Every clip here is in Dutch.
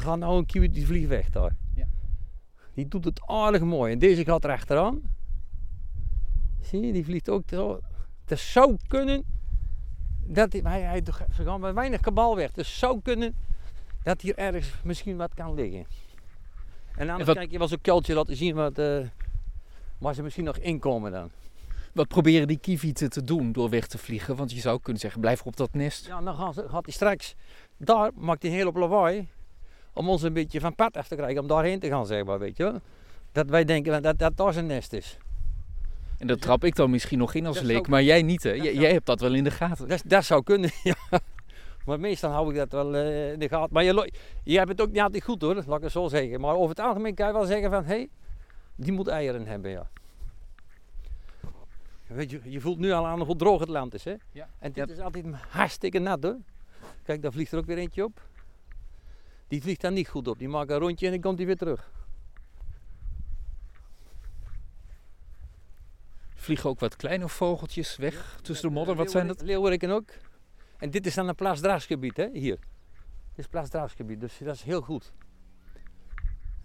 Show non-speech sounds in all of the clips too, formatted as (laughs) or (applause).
gaat nou een kiwi die vliegt weg daar. Ja. Die doet het aardig mooi. En deze gaat er achteraan. Zie je, die vliegt ook zo. Het zou kunnen dat hij, hij, hij ze gaan met weinig kabal weg. Dus het zou kunnen dat hier ergens misschien wat kan liggen. En anders wat- kijk je wel zo'n kuiltje laten zien wat, eh, waar ze misschien nog inkomen dan. Wat proberen die kievieten te doen door weg te vliegen? Want je zou kunnen zeggen, blijf op dat nest. Ja, dan gaan ze, gaat hij straks, daar maakt hij een hele lawaai. Om ons een beetje van pad af te krijgen, om daarheen te gaan, zeg maar, weet je wel. Dat wij denken dat dat daar zijn nest is. En dat trap ik dan misschien nog in als leek, maar jij niet hè? Jij hebt dat wel in de gaten. Dat, dat zou kunnen, (laughs) ja. Maar meestal hou ik dat wel eh, in de gaten. Maar je, je hebt het ook niet altijd goed hoor, laat ik het zo zeggen. Maar over het algemeen kan je wel zeggen van, hé, hey, die moet eieren hebben, ja. Weet je, je voelt nu al aan hoe droog het land is, hè. Ja. En dit Ja. is altijd hartstikke nat, hoor. Kijk, daar vliegt er ook weer eentje op. Die vliegt daar niet goed op. Die maakt een rondje en dan komt hij weer terug. Vliegen ook wat kleine vogeltjes weg tussen de modder. Wat zijn dat? Leeuweriken ook. En dit is dan een plaatsdragsgebied, hè, hier. Dit is plaatsdragsgebied, dus dat is heel goed.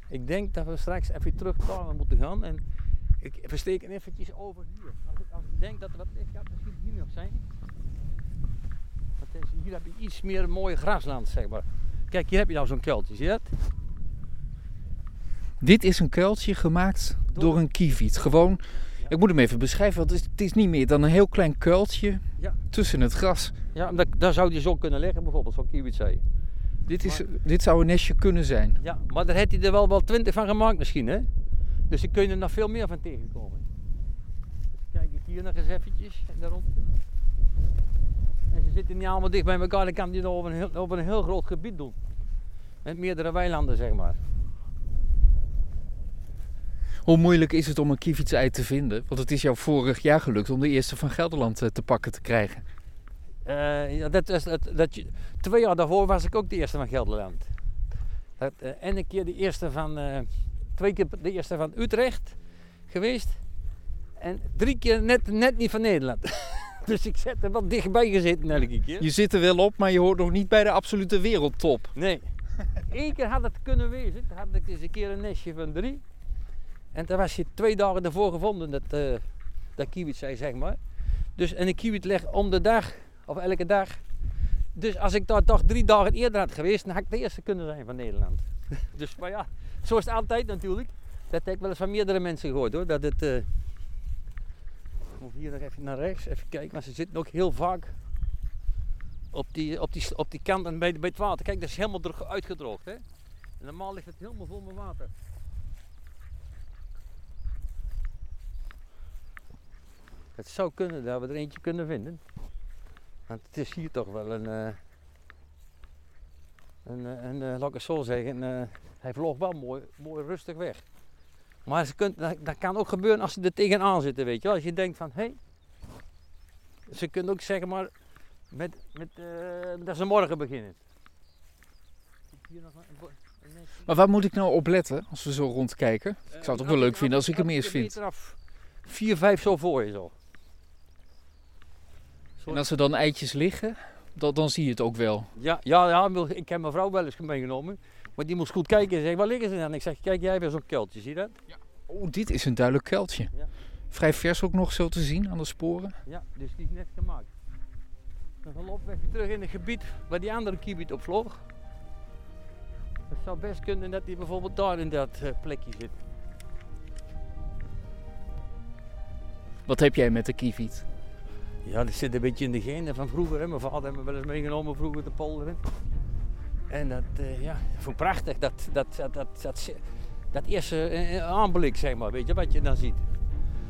Ik denk dat we straks even terug moeten gaan. En ik versteek hem eventjes over hier. Als ik, als ik denk dat er wat ligt, gaat het misschien hier nog zijn. Want hier heb je iets meer mooie grasland, zeg maar. Kijk, hier heb je nou zo'n kuiltje, zie je dat? Dit is een kuiltje gemaakt Door- door een kieviet. Gewoon, ik moet hem even beschrijven, want het is, het is niet meer dan een heel klein kuiltje Ja. tussen het gras. Ja, daar, daar zou die zo kunnen liggen, bijvoorbeeld, zo'n kiwitzee. Dit, is, dit zou een nestje kunnen zijn. Ja, maar daar heeft hij er wel wel twintig van gemaakt misschien, hè? Dus daar kun je er nog veel meer van tegenkomen. Kijk ik hier nog eens eventjes en daar rond. En ze zitten niet allemaal dicht bij elkaar, dan kan hij nog over een heel, over een heel groot gebied doen. Met meerdere weilanden, zeg maar. Hoe moeilijk is het om een kievietsei te vinden? Want het is jou vorig jaar gelukt om de eerste van Gelderland eh, te pakken te krijgen. Eh, ja, dat is, dat, twee jaar daarvoor was ik ook de eerste van Gelderland. Dat, eh, en een keer de eerste van, twee keer de eerste van Utrecht geweest. En drie keer net, net niet van Nederland. (laughs) dus ik zet er wel dichtbij gezeten elke keer. Je zit er wel op, maar je hoort nog niet bij de absolute wereldtop. Nee. (laughs) Eén keer had het kunnen wezen. Toen had ik eens een keer een nestje van drie. En toen was je twee dagen daarvoor gevonden, dat, eh dat kiewit zei, zeg maar. Dus, en een kiewit legt om de dag, of elke dag. Dus als ik daar toch drie dagen eerder had geweest, dan had ik de eerste kunnen zijn van Nederland. (laughs) dus, maar ja, zo is het altijd natuurlijk. Dat heb ik wel eens van meerdere mensen gehoord hoor. Dat het... eh, ik moet hier nog even naar rechts, even kijken. Maar ze zitten ook heel vaak op die, op die, op die kant en bij, bij het water. Kijk, dat is helemaal dro- uitgedroogd. Hè? En normaal ligt het helemaal vol met water. Het zou kunnen dat we er eentje kunnen vinden. Want het is hier toch wel een. eh, een, eh, een, eh, laat ik het zo zeggen. hij vloog wel mooi, mooi rustig weg. Maar ze kunt, dat, dat kan ook gebeuren als ze er tegenaan zitten, weet je wel. Als je denkt van, hé. Hey, ze kunnen ook zeggen maar met, met, eh, dat ze morgen beginnen. Maar waar moet ik nou op letten als we zo rondkijken? Ik zou het ook wel leuk vinden als ik hem eerst vind. af 4, 5 zo voor je zo. En als er dan eitjes liggen, dan, dan zie je het ook wel. Ja, ja, ja, ik heb mijn vrouw wel eens meegenomen. Maar die moest goed kijken en zei, waar liggen ze dan? Ik zeg, kijk jij weer zo'n kuiltje, zie je dat? Oh, dit is een duidelijk kuiltje. Ja. Vrij vers ook nog zo te zien aan de sporen. Ja, dus die is net gemaakt. Dan lopen we even terug in het gebied waar die andere kiebit op vloog. Het zou best kunnen dat hij bijvoorbeeld daar in dat eh, plekje zit. Wat heb jij met de kieviet? Ja, dat zit een beetje in de genen van vroeger. Hè. Mijn vader heeft me wel eens meegenomen vroeger te polderen. En dat, eh, ja, vond ik prachtig. Dat, dat, dat, dat, dat, dat eerste eh, aanblik, zeg maar, weet je, wat je dan ziet.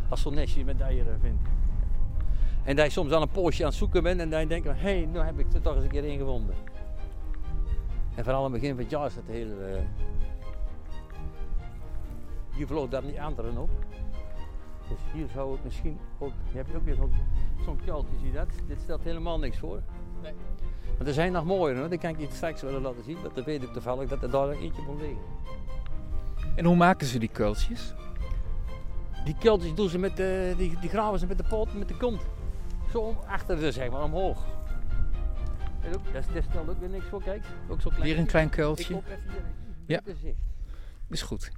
Als zo'n nestje met eieren vindt. En dat je soms al een poosje aan het zoeken bent en dan denk je, hé, hey, nu heb ik er toch eens een keer in gevonden. En vooral aan het begin van het jaar is dat heel... eh, Hier vloog dan die anderen op. Dus hier zou het misschien ook... Je hebt ook weer zo'n zo'n kuiltje, zie je dat? Dit stelt helemaal niks voor. Nee. Maar er zijn nog mooier, hoor. die kan ik je straks willen laten zien. Want dan weet ik toevallig dat er daar eentje moet liggen. En hoe maken ze die kuiltjes? Die kuiltjes doen ze met de, die, die graven ze met de poot, met de kont. Zo om- achter ze, zeg maar, omhoog. Dat, dat stelt ook weer niks voor, kijk. Ook zo klein. Weer een klein Ik kuiltje. op even hier. Ja. Is. Is goed.